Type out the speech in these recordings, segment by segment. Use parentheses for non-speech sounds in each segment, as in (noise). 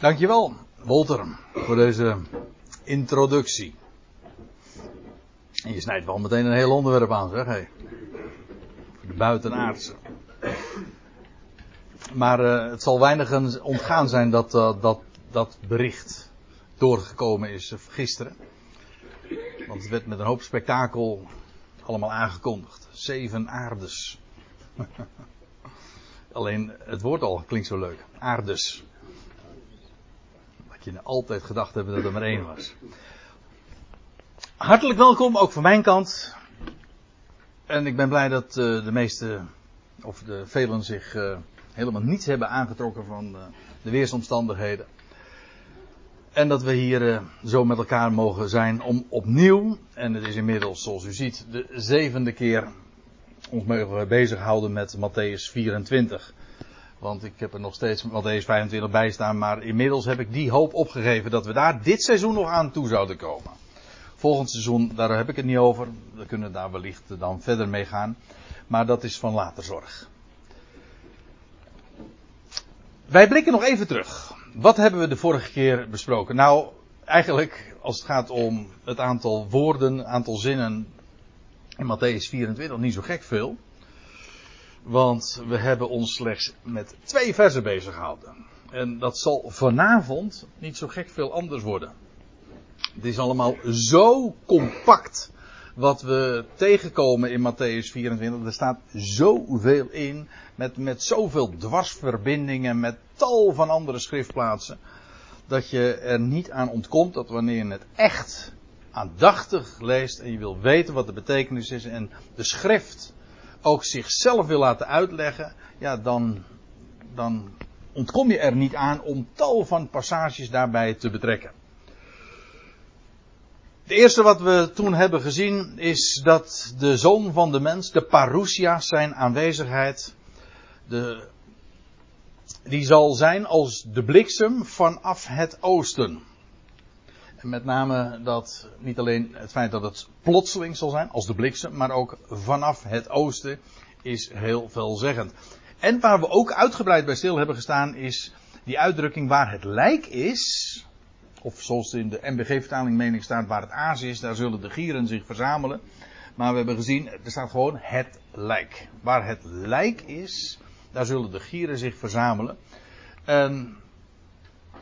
Dankjewel, Wolter, voor deze introductie. En je snijdt wel meteen een heel onderwerp aan, zeg hé. De buitenaardse. Maar uh, het zal weinigen ontgaan zijn dat uh, dat, dat bericht doorgekomen is uh, gisteren. Want het werd met een hoop spektakel allemaal aangekondigd. Zeven aardes. (laughs) Alleen het woord al klinkt zo leuk. Aardes. Je altijd gedacht hebt dat er maar één was. Hartelijk welkom, ook van mijn kant. En ik ben blij dat uh, de meeste, of de velen zich uh, helemaal niets hebben aangetrokken van uh, de weersomstandigheden. En dat we hier zo met elkaar mogen zijn om opnieuw, en het is inmiddels zoals u ziet de zevende keer, ons mogen bezighouden met Matthäus 24. Want ik heb er nog steeds Matthäus 25 bij staan, maar inmiddels heb ik die hoop opgegeven dat we daar dit seizoen nog aan toe zouden komen. Volgend seizoen, daar heb ik het niet over. We kunnen daar wellicht dan verder mee gaan. Maar dat is van later zorg. Wij blikken nog even terug. Wat hebben we de vorige keer besproken? Nou, eigenlijk als het gaat om het aantal woorden, aantal zinnen in Matthäus 24 niet zo gek veel. Want we hebben ons slechts met twee versen bezig gehouden. En dat zal vanavond niet zo gek veel anders worden. Het is allemaal zo compact wat we tegenkomen in Matthäus 24. Er staat zoveel in, met, met zoveel dwarsverbindingen, met tal van andere schriftplaatsen, dat je er niet aan ontkomt dat wanneer je het echt aandachtig leest en je wil weten wat de betekenis is en de schrift ook zichzelf wil laten uitleggen, ja, dan, dan ontkom je er niet aan om tal van passages daarbij te betrekken. Het eerste wat we toen hebben gezien is dat de zoon van de mens, de parousia, zijn aanwezigheid, de, die zal zijn als de bliksem vanaf het oosten. Met name dat, niet alleen het feit dat het plotseling zal zijn, als de bliksem, maar ook vanaf het oosten is heel veelzeggend. En waar we ook uitgebreid bij stil hebben gestaan is die uitdrukking waar het lijk is, of zoals in de MBG-vertaling mening staat, waar het aas is, daar zullen de gieren zich verzamelen. Maar we hebben gezien, er staat gewoon het lijk. Waar het lijk is, daar zullen de gieren zich verzamelen. En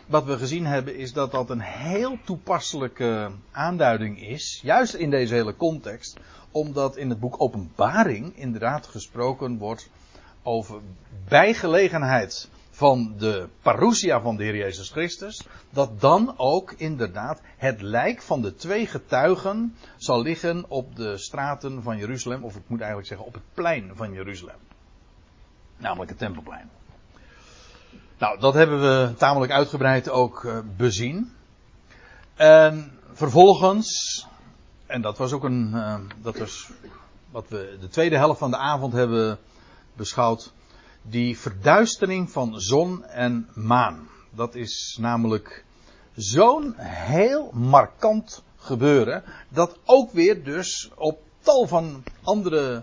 wat we gezien hebben is dat dat een heel toepasselijke aanduiding is, juist in deze hele context, omdat in het boek Openbaring inderdaad gesproken wordt over bijgelegenheid van de parousia van de Heer Jezus Christus, dat dan ook inderdaad het lijk van de twee getuigen zal liggen op de straten van Jeruzalem, of ik moet eigenlijk zeggen op het plein van Jeruzalem. Namelijk het Tempelplein. Nou, dat hebben we tamelijk uitgebreid ook uh, bezien. En vervolgens, en dat was ook een, uh, dat was wat we de tweede helft van de avond hebben beschouwd, die verduistering van zon en maan. Dat is namelijk zo'n heel markant gebeuren, dat ook weer dus op tal van andere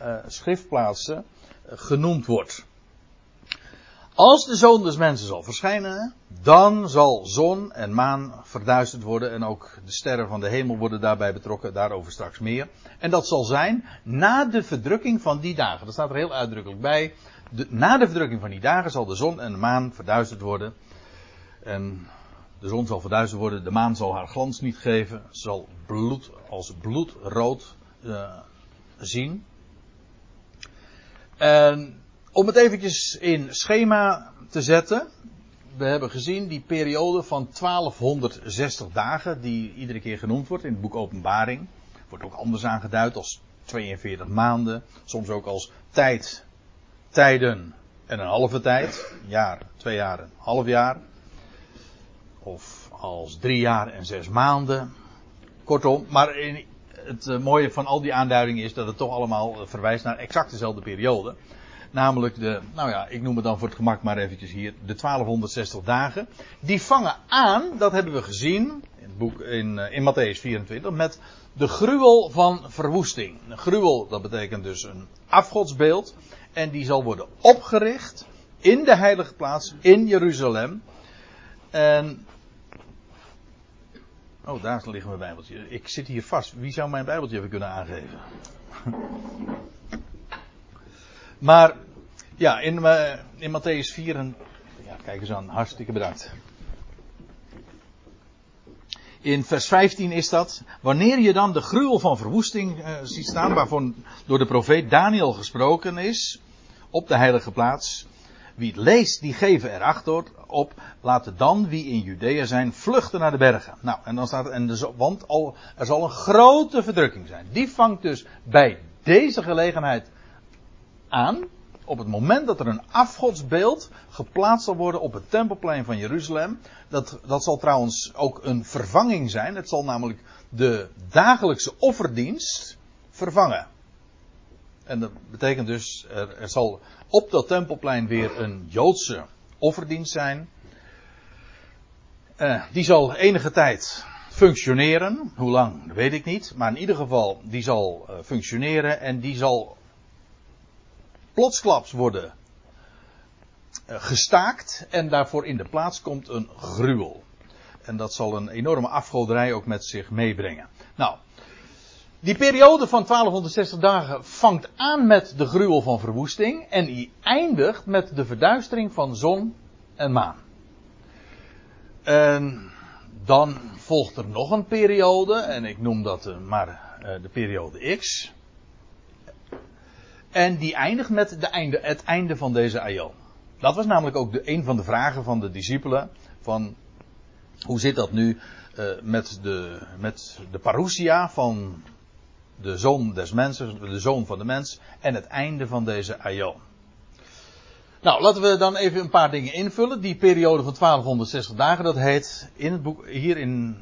uh, schriftplaatsen genoemd wordt. Als de zoon des mensen zal verschijnen, dan zal zon en maan verduisterd worden en ook de sterren van de hemel worden daarbij betrokken, daarover straks meer. En dat zal zijn na de verdrukking van die dagen. Dat staat er heel uitdrukkelijk bij na de verdrukking van die dagen zal de zon en de maan verduisterd worden. En de zon zal verduisterd worden, de maan zal haar glans niet geven, zal bloed als bloedrood uh, zien. En om het eventjes in schema te zetten. We hebben gezien die periode van 1260 dagen, die iedere keer genoemd wordt in het boek Openbaring. Wordt ook anders aangeduid als 42 maanden, soms ook als tijd tijden en een halve tijd. Een jaar, twee jaar, een half jaar. Of als drie jaar en zes maanden. Kortom, maar het uh, mooie van al die aanduidingen is dat het toch allemaal uh, verwijst naar exact dezelfde periode. Namelijk de, nou ja, ik noem het dan voor het gemak maar eventjes hier, de 1260 dagen. Die vangen aan, dat hebben we gezien in het boek in, uh, in Matthäus 24, met de gruwel van verwoesting. Een gruwel, dat betekent dus een afgodsbeeld. En die zal worden opgericht in de heilige plaats in Jeruzalem. En. Oh, daar ligt mijn Bijbeltje. Ik zit hier vast. Wie zou mijn Bijbeltje even kunnen aangeven? Maar, ja, in, uh, in Matthäus 4. En, ja, kijk eens aan. Hartstikke bedankt. In vers 15 is dat. Wanneer je dan de gruwel van verwoesting uh, ziet staan, waarvan door de profeet Daniel gesproken is. Op de heilige plaats. Wie het leest, die geven er achter op. Laten dan, wie in Judea zijn, vluchten naar de bergen. Nou, en dan staat en dus, want al, er zal een grote verdrukking zijn. Die vangt dus bij deze gelegenheid aan. Op het moment dat er een afgodsbeeld geplaatst zal worden op het tempelplein van Jeruzalem. Dat, dat zal trouwens ook een vervanging zijn. Het zal namelijk de dagelijkse offerdienst vervangen. En dat betekent dus, er, er zal op dat tempelplein weer een Joodse offerdienst zijn. Uh, die zal enige tijd functioneren. Hoe lang, weet ik niet. Maar in ieder geval, die zal uh, functioneren en die zal plotsklaps worden uh, gestaakt. En daarvoor in de plaats komt een gruwel. En dat zal een enorme afgoderij ook met zich meebrengen. Nou, die periode van 1260 dagen vangt aan met de gruwel van verwoesting en die eindigt met de verduistering van zon en maan. En dan volgt er nog een periode, en ik noem dat uh, maar uh, de periode X. En die eindigt met de einde, het einde van deze aion. Dat was namelijk ook de, een van de vragen van de discipelen. Van hoe zit dat nu uh, met, de, met de parousia van de zoon des mensen, de zoon van de mens en het einde van deze aion. Nou, laten we dan even een paar dingen invullen. Die periode van 1260 dagen, dat heet in boek, hier in,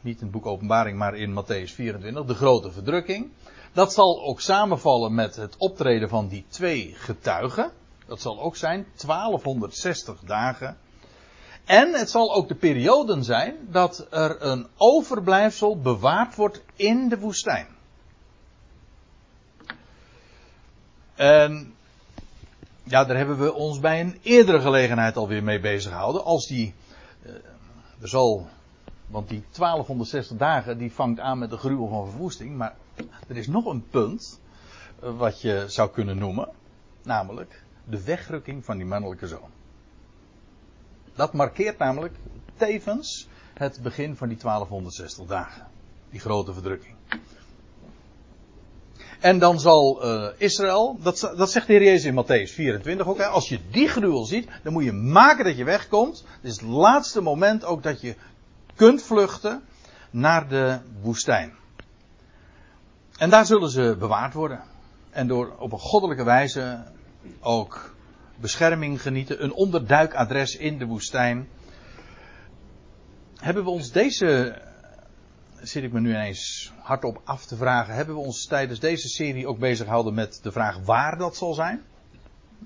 niet in het boek Openbaring, maar in Matthäus 24, de grote verdrukking. Dat zal ook samenvallen met het optreden van die twee getuigen. Dat zal ook zijn 1260 dagen. En het zal ook de perioden zijn dat er een overblijfsel bewaard wordt in de woestijn. En ja, daar hebben we ons bij een eerdere gelegenheid alweer mee bezig gehouden. Als die, uh, er zal, want die 1260 dagen die vangt aan met de gruwel van verwoesting. Maar er is nog een punt uh, wat je zou kunnen noemen. Namelijk de wegrukking van die mannelijke zoon. Dat markeert namelijk tevens het begin van die 1260 dagen. Die grote verdrukking. En dan zal uh, Israël, dat, dat zegt de Heer Jezus in Matthäus 24 ook, hè, als je die gruwel ziet, dan moet je maken dat je wegkomt. Het is het laatste moment ook dat je kunt vluchten naar de woestijn. En daar zullen ze bewaard worden. En door op een goddelijke wijze ook bescherming genieten, een onderduikadres in de woestijn. Hebben we ons deze zit ik me nu ineens hardop af te vragen. Hebben we ons tijdens deze serie ook bezig gehouden met de vraag waar dat zal zijn?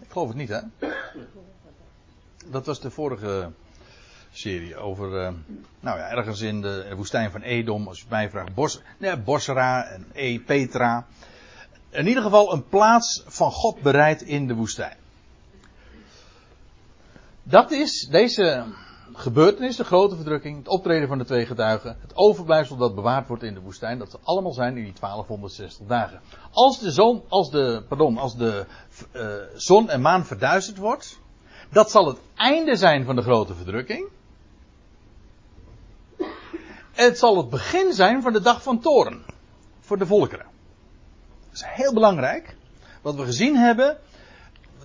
Ik geloof het niet, hè? Dat was de vorige serie over, uh, nou ja, ergens in de woestijn van Edom, als je mij vraagt, Bos, nee, Bosra en E, Petra. In ieder geval een plaats van God bereid in de woestijn. Dat is deze gebeurtenis, de grote verdrukking, het optreden van de twee getuigen, het overblijfsel dat bewaard wordt in de woestijn, dat ze allemaal zijn in die 1260 dagen. Als de zon, als de, pardon, als de uh, zon en maan verduisterd wordt, dat zal het einde zijn van de grote verdrukking. Het zal het begin zijn van de dag van toren voor de volkeren. Dat is heel belangrijk. Wat we gezien hebben,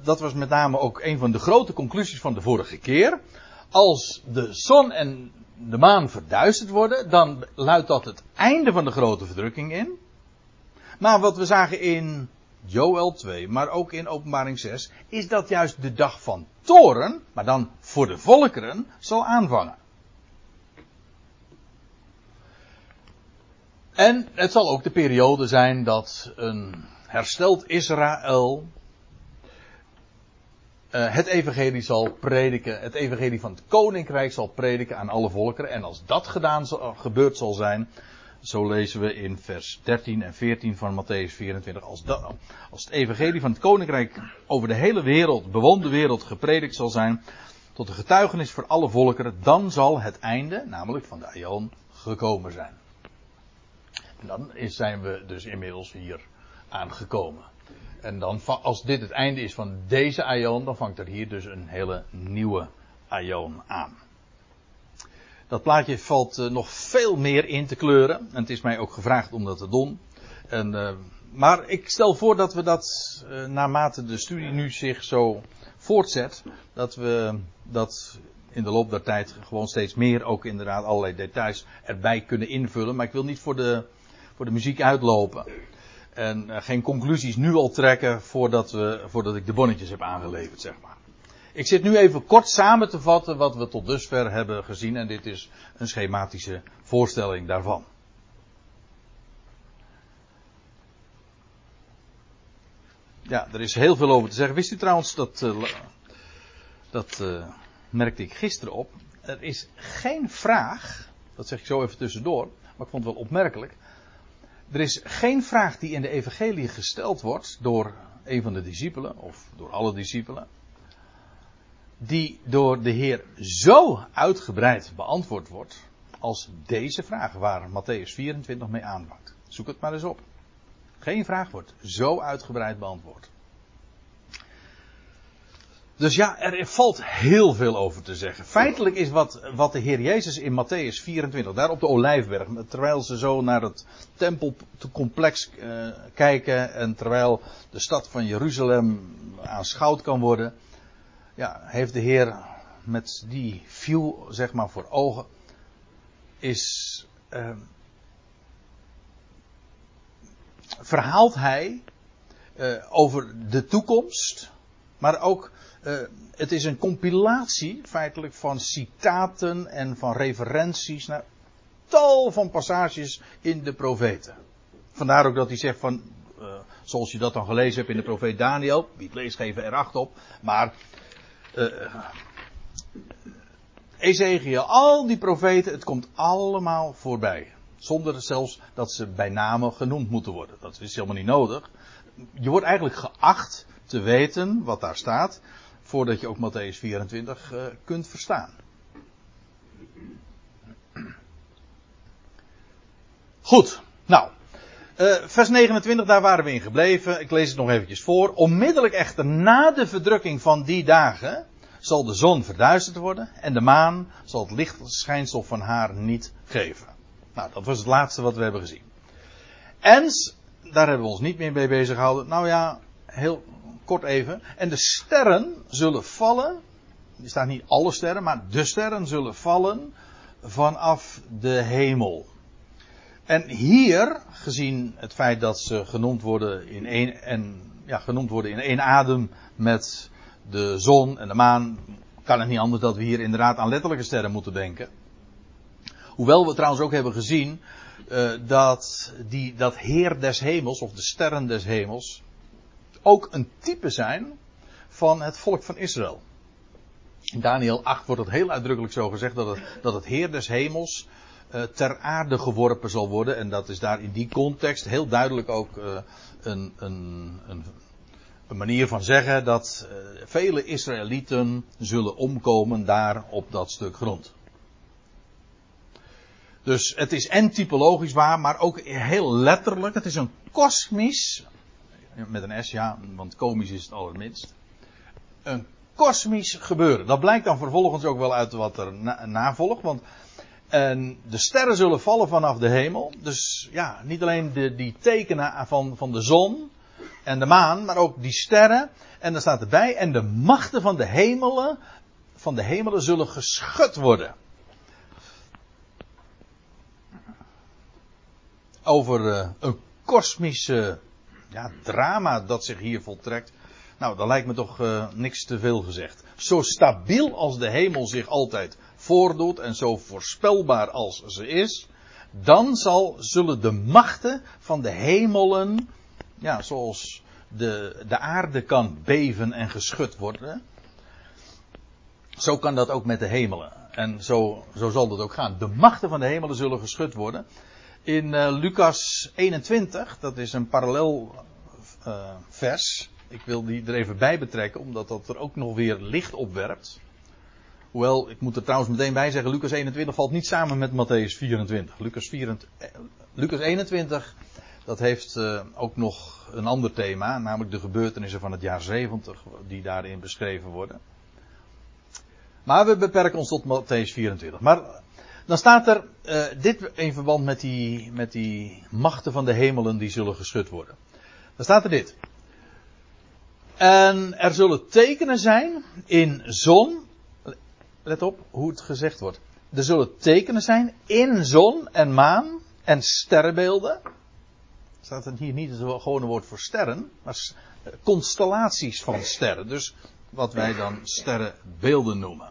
dat was met name ook een van de grote conclusies van de vorige keer als de zon en de maan verduisterd worden, dan luidt dat het einde van de grote verdrukking in. Maar wat we zagen in Joel 2, maar ook in Openbaring 6, is dat juist de dag van toren, maar dan voor de volkeren, zal aanvangen. En het zal ook de periode zijn dat een hersteld Israël uh, het evangelie zal prediken, het evangelie van het koninkrijk zal prediken aan alle volkeren. En als dat gedaan zal, gebeurd zal zijn, zo lezen we in vers 13 en 14 van Matthäus 24. Als, dat, als het evangelie van het koninkrijk over de hele wereld, bewoonde wereld, gepredikt zal zijn, tot een getuigenis voor alle volkeren, dan zal het einde, namelijk van de Aion, gekomen zijn. En dan zijn we dus inmiddels hier aangekomen. En dan, als dit het einde is van deze Aion, dan vangt er hier dus een hele nieuwe Aion aan. Dat plaatje valt uh, nog veel meer in te kleuren. En het is mij ook gevraagd om dat te doen. En, uh, maar ik stel voor dat we dat uh, naarmate de studie nu zich zo voortzet, dat we dat in de loop der tijd gewoon steeds meer ook inderdaad allerlei details erbij kunnen invullen. Maar ik wil niet voor de, voor de muziek uitlopen. En geen conclusies nu al trekken voordat, we, voordat ik de bonnetjes heb aangeleverd, zeg maar. Ik zit nu even kort samen te vatten wat we tot dusver hebben gezien en dit is een schematische voorstelling daarvan. Ja, er is heel veel over te zeggen. Wist u trouwens dat, uh, dat uh, merkte ik gisteren op. Er is geen vraag, dat zeg ik zo even tussendoor, maar ik vond het wel opmerkelijk. Er is geen vraag die in de evangelie gesteld wordt door een van de discipelen of door alle discipelen die door de Heer zo uitgebreid beantwoord wordt als deze vraag waar Matthäus 24 mee aanvangt. Zoek het maar eens op. Geen vraag wordt zo uitgebreid beantwoord. Dus ja, er valt heel veel over te zeggen. Feitelijk is wat, wat de Heer Jezus in Matthäus 24, daar op de Olijfberg, terwijl ze zo naar het tempelcomplex uh, kijken en terwijl de stad van Jeruzalem aanschouwd kan worden, ja, heeft de Heer met die view, zeg maar, voor ogen, is. Uh, verhaalt hij uh, over de toekomst, maar ook. Uh, het is een compilatie feitelijk van citaten en van referenties naar tal van passages in de profeten. Vandaar ook dat hij zegt van, uh, zoals je dat dan gelezen hebt in de profeet Daniel, wie het leest geven acht op, maar uh, Ezekiel, al die profeten, het komt allemaal voorbij. Zonder zelfs dat ze bij name genoemd moeten worden. Dat is helemaal niet nodig. Je wordt eigenlijk geacht te weten wat daar staat, voordat je ook Matthäus 24 uh, kunt verstaan. Goed, nou, uh, vers 29, daar waren we in gebleven. Ik lees het nog eventjes voor. Onmiddellijk echter na de verdrukking van die dagen zal de zon verduisterd worden en de maan zal het lichtschijnsel van haar niet geven. Nou, dat was het laatste wat we hebben gezien. En, daar hebben we ons niet meer mee bezig gehouden. Nou ja, heel kort even. En de sterren zullen vallen. Er staat niet alle sterren, maar de sterren zullen vallen vanaf de hemel. En hier, gezien het feit dat ze genoemd worden in één, en, ja, genoemd worden in één adem met de zon en de maan, kan het niet anders dat we hier inderdaad aan letterlijke sterren moeten denken. Hoewel we trouwens ook hebben gezien uh, dat die, dat Heer des hemels, of de sterren des hemels, ook een type zijn van het volk van Israël. In Daniel 8 wordt het heel uitdrukkelijk zo gezegd dat het, dat het Heer des hemels uh, ter aarde geworpen zal worden. En dat is daar in die context heel duidelijk ook uh, een, een, een, manier van zeggen dat uh, vele Israëlieten zullen omkomen daar op dat stuk grond. Dus het is en typologisch waar, maar ook heel letterlijk. Het is een kosmisch, met een S ja, want komisch is het allerminst. Een kosmisch gebeuren. Dat blijkt dan vervolgens ook wel uit wat er na, navolgt, want en de sterren zullen vallen vanaf de hemel. Dus ja, niet alleen de, die tekenen van, van de zon en de maan, maar ook die sterren. En er staat erbij, en de machten van de hemelen, van de hemelen zullen geschud worden. Over uh, een kosmische ja, drama dat zich hier voltrekt. Nou, dat lijkt me toch uh, niks te veel gezegd. Zo stabiel als de hemel zich altijd voordoet en zo voorspelbaar als ze is, dan zal, zullen de machten van de hemelen, ja, zoals de, de aarde kan beven en geschud worden, zo kan dat ook met de hemelen. En zo, zo zal dat ook gaan. De machten van de hemelen zullen geschud worden. In uh, Lucas 21, dat is een parallel uh, vers. Ik wil die er even bij betrekken, omdat dat er ook nog weer licht op werpt. Hoewel, ik moet er trouwens meteen bij zeggen, Lucas 21 valt niet samen met Matthäus 24. Lucas, 24, eh, Lucas 21, dat heeft ook nog een ander thema, namelijk de gebeurtenissen van het jaar 70, die daarin beschreven worden. Maar we beperken ons tot Matthäus 24. Maar dan staat er uh, dit in verband met die, met die machten van de hemelen die zullen geschud worden. Dan staat er dit. En er zullen tekenen zijn in zon. Let op hoe het gezegd wordt. Er zullen tekenen zijn in zon en maan en sterrenbeelden. Staat er hier niet het gewone woord voor sterren, maar constellaties van sterren. Dus wat wij dan sterrenbeelden noemen.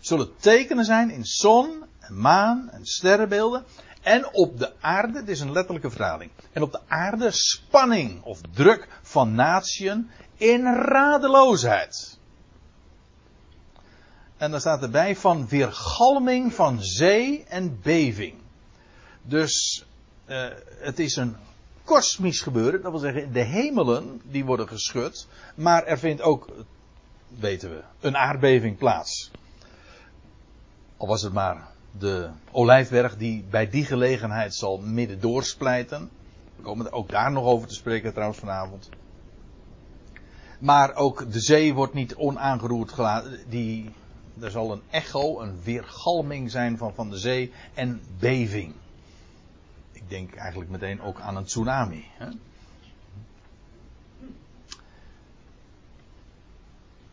Zullen tekenen zijn in zon maan en sterrenbeelden. En op de aarde, dit is een letterlijke vertaling. En op de aarde spanning of druk van natieën in radeloosheid. En dan staat erbij van weergalming van zee en beving. Dus uh, het is een kosmisch gebeuren, dat wil zeggen de hemelen die worden geschud, maar er vindt ook, weten we, een aardbeving plaats. Al was het maar de olijfberg die bij die gelegenheid zal midden doorsplijten. We komen er ook daar nog over te spreken trouwens vanavond. Maar ook de zee wordt niet onaangeroerd gelaten. Die, er zal een echo, een weergalming zijn van, van de zee en beving. Ik denk eigenlijk meteen ook aan een tsunami. Hè?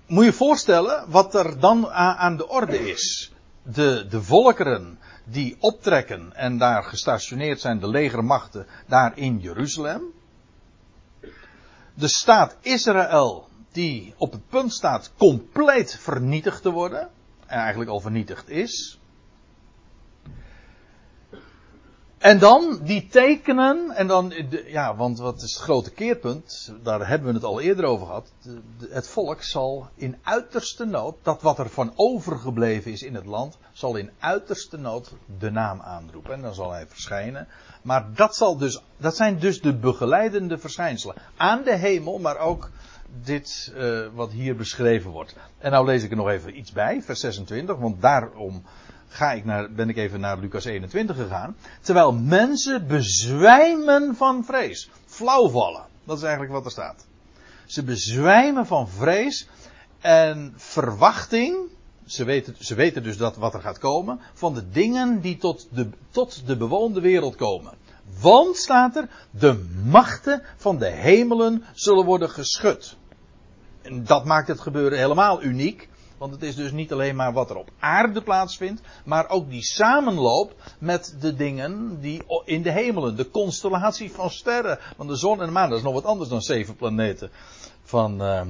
Moet je voorstellen wat er dan aan de orde is de, de volkeren die optrekken en daar gestationeerd zijn, de legermachten daar in Jeruzalem. De staat Israël die op het punt staat compleet vernietigd te worden. En eigenlijk al vernietigd is. En dan die tekenen, en dan, ja, want wat is het grote keerpunt? Daar hebben we het al eerder over gehad. Het volk zal in uiterste nood, dat wat er van overgebleven is in het land, zal in uiterste nood de naam aanroepen. En dan zal hij verschijnen. Maar dat, zal dus, dat zijn dus de begeleidende verschijnselen. Aan de hemel, maar ook dit uh, wat hier beschreven wordt. En nou lees ik er nog even iets bij, vers 26, want daarom ga ik naar, ben ik even naar Lucas 21 gegaan. Terwijl mensen bezwijmen van vrees. Flauwvallen. Dat is eigenlijk wat er staat. Ze bezwijmen van vrees en verwachting. Ze weten, ze weten dus dat wat er gaat komen. Van de dingen die tot de, tot de bewoonde wereld komen. Want staat er, de machten van de hemelen zullen worden geschud. En dat maakt het gebeuren helemaal uniek. Want het is dus niet alleen maar wat er op aarde plaatsvindt, maar ook die samenloop met de dingen die in de hemelen, de constellatie van sterren. Want de zon en de maan, dat is nog wat anders dan zeven planeten van. Uh,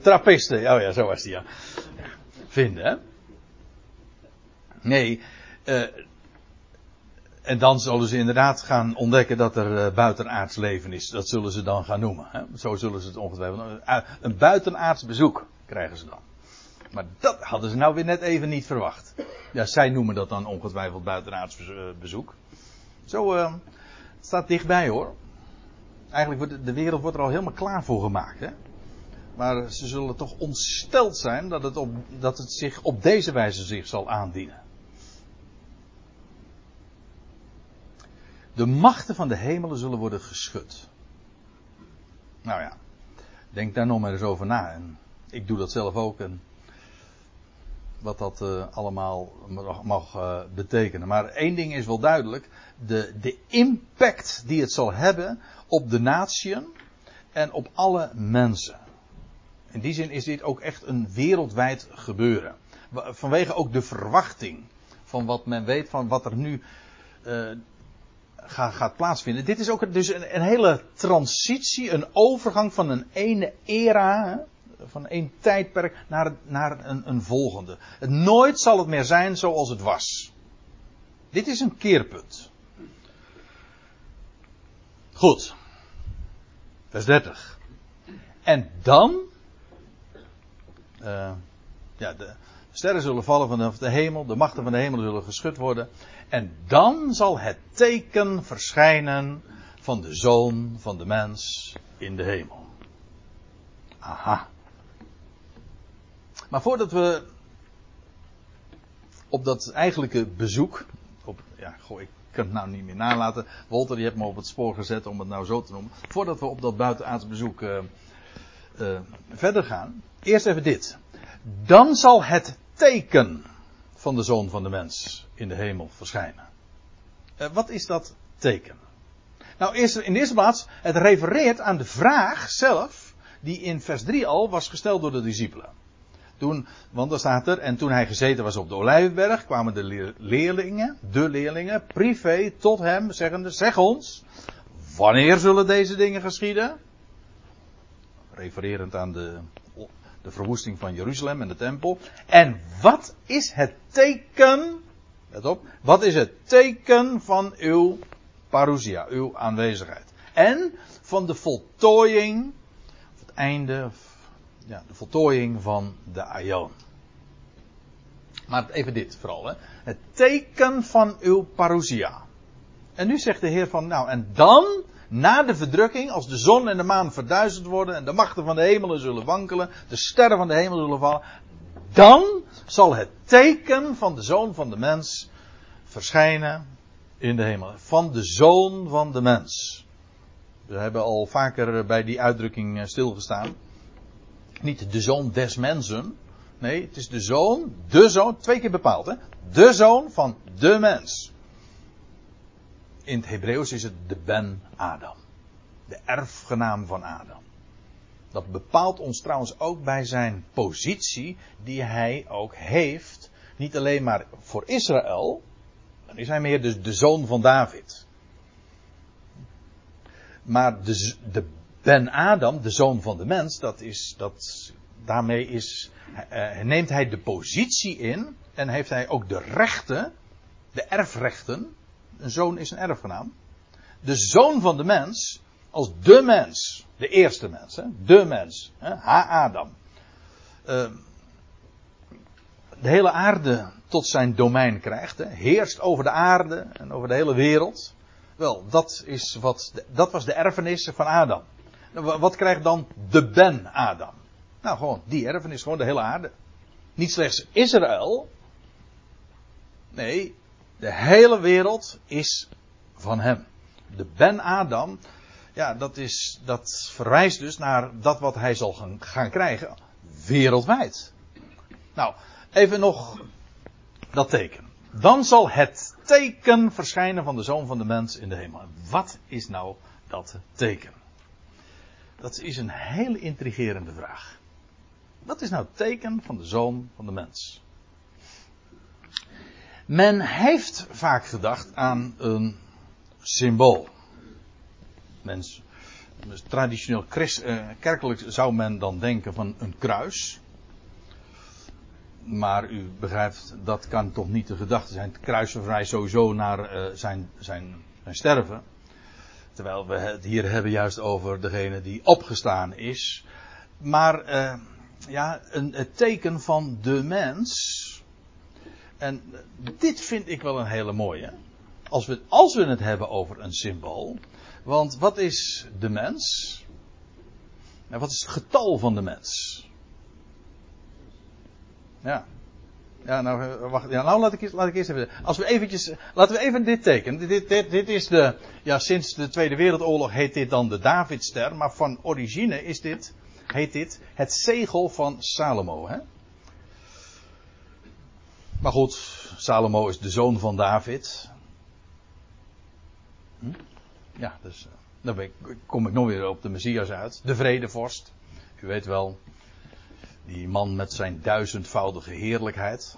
trappisten, oh ja, zo was die ja. Vinden, hè? Nee, uh, en dan zullen ze inderdaad gaan ontdekken dat er uh, buitenaards leven is. Dat zullen ze dan gaan noemen. Hè? Zo zullen ze het ongetwijfeld. Uh, een buitenaards bezoek krijgen ze dan. Maar dat hadden ze nou weer net even niet verwacht. Ja, zij noemen dat dan ongetwijfeld buitenaards uh, bezoek. Zo het staat dichtbij hoor. Eigenlijk wordt de wereld wordt er al helemaal klaar voor gemaakt. Hè? Maar ze zullen toch ontsteld zijn dat het, op, dat het zich op deze wijze zich zal aandienen. De machten van de hemelen zullen worden geschud. Nou ja, denk daar nog maar eens over na. En ik doe dat zelf ook. En wat dat uh, allemaal mag uh, betekenen. Maar één ding is wel duidelijk. De, de impact die het zal hebben op de natieën en op alle mensen. In die zin is dit ook echt een wereldwijd gebeuren. Vanwege ook de verwachting van wat men weet van wat er nu uh, gaat, gaat plaatsvinden. Dit is ook dus een, een, hele transitie, een overgang van een ene era, van één tijdperk naar, naar een, een volgende. Het, nooit zal het meer zijn zoals het was. Dit is een keerpunt. Goed. Vers 30. En dan. Uh, ja, de sterren zullen vallen vanaf de hemel, de machten van de hemel zullen geschud worden. En dan zal het teken verschijnen van de zoon van de mens in de hemel. Aha. Maar voordat we op dat eigenlijke bezoek. Op, ja, goh, ik kan het nou niet meer nalaten. Walter, je hebt me op het spoor gezet om het nou zo te noemen. Voordat we op dat buitenaards bezoek uh, uh, verder gaan. Eerst even dit. Dan zal het teken van de zoon van de mens in de hemel verschijnen. Uh, wat is dat teken? Nou, eerst, in de eerste plaats, het refereert aan de vraag zelf, die in vers 3 al was gesteld door de discipelen. Toen, want dan staat er, en toen hij gezeten was op de Olijfberg, kwamen de leerlingen, de leerlingen, privé tot hem, zeggende, zeg ons, wanneer zullen deze dingen geschieden? Refererend aan de, de verwoesting van Jeruzalem en de tempel. En wat is het teken, let op, wat is het teken van uw parousia, uw aanwezigheid? En van de voltooiing, het einde, ja, de voltooiing van de Aion. Maar even dit vooral. Hè. Het teken van uw parousia. En nu zegt de Heer van, nou en dan, na de verdrukking, als de zon en de maan verduisterd worden en de machten van de hemelen zullen wankelen, de sterren van de hemel zullen vallen, dan zal het teken van de zoon van de mens verschijnen in de hemel. Van de zoon van de mens. We hebben al vaker bij die uitdrukking eh, stilgestaan. Niet de zoon des mensen. Nee, het is de zoon, de zoon, twee keer bepaald hè. De zoon van de mens. In het Hebreeuws is het de Ben Adam. De erfgenaam van Adam. Dat bepaalt ons trouwens ook bij zijn positie die hij ook heeft. Niet alleen maar voor Israël. Dan is hij meer de, de zoon van David. Maar de, de Ben Adam, de zoon van de mens, dat is, dat, daarmee is, uh, neemt hij de positie in en heeft hij ook de rechten, de erfrechten. Een zoon is een erfgenaam. De zoon van de mens, als de mens, de eerste mens, hè, de mens, hè, Ha-Adam. Uh, de hele aarde tot zijn domein krijgt, heerst over de aarde en over de hele wereld. Wel, dat, is wat, dat was de erfenis van Adam. Wat krijgt dan de Ben Adam? Nou, gewoon die erfenis, gewoon de hele aarde. Niet slechts Israël. Nee, de hele wereld is van hem. De Ben Adam, ja, dat, is, dat verwijst dus naar dat wat hij zal gaan, gaan krijgen wereldwijd. Nou, even nog dat teken. Dan zal het teken verschijnen van de zoon van de mens in de hemel. Wat is nou dat teken? Dat is een hele intrigerende vraag. Wat is nou het teken van de zoon van de mens? Men heeft vaak gedacht aan een symbool. Mens, traditioneel christ, eh, kerkelijk zou men dan denken van een kruis. Maar u begrijpt, dat kan toch niet de gedachte zijn. Het kruis verwijst sowieso naar uh, zijn, zijn, zijn sterven. Terwijl we het hier hebben juist over degene die opgestaan is. Maar uh, ja, een, het teken van de mens. En dit vind ik wel een hele mooie. Als we, als we het hebben over een symbool. Want wat is de mens? Nou, wat is het getal van de mens? Ja, ja, nou, wacht, ja, nou laat, ik, laat ik eerst even. Als we eventjes. Laten we even dit tekenen. Dit, dit, dit is de. Ja, sinds de Tweede Wereldoorlog heet dit dan de Davidster. Maar van origine is dit. Heet dit het zegel van Salomo. Hè? Maar goed, Salomo is de zoon van David. Hm? Ja, dus. Eh, dan kom ik nog weer op de Messias uit. De vredevorst. U weet wel. Die man met zijn duizendvoudige heerlijkheid.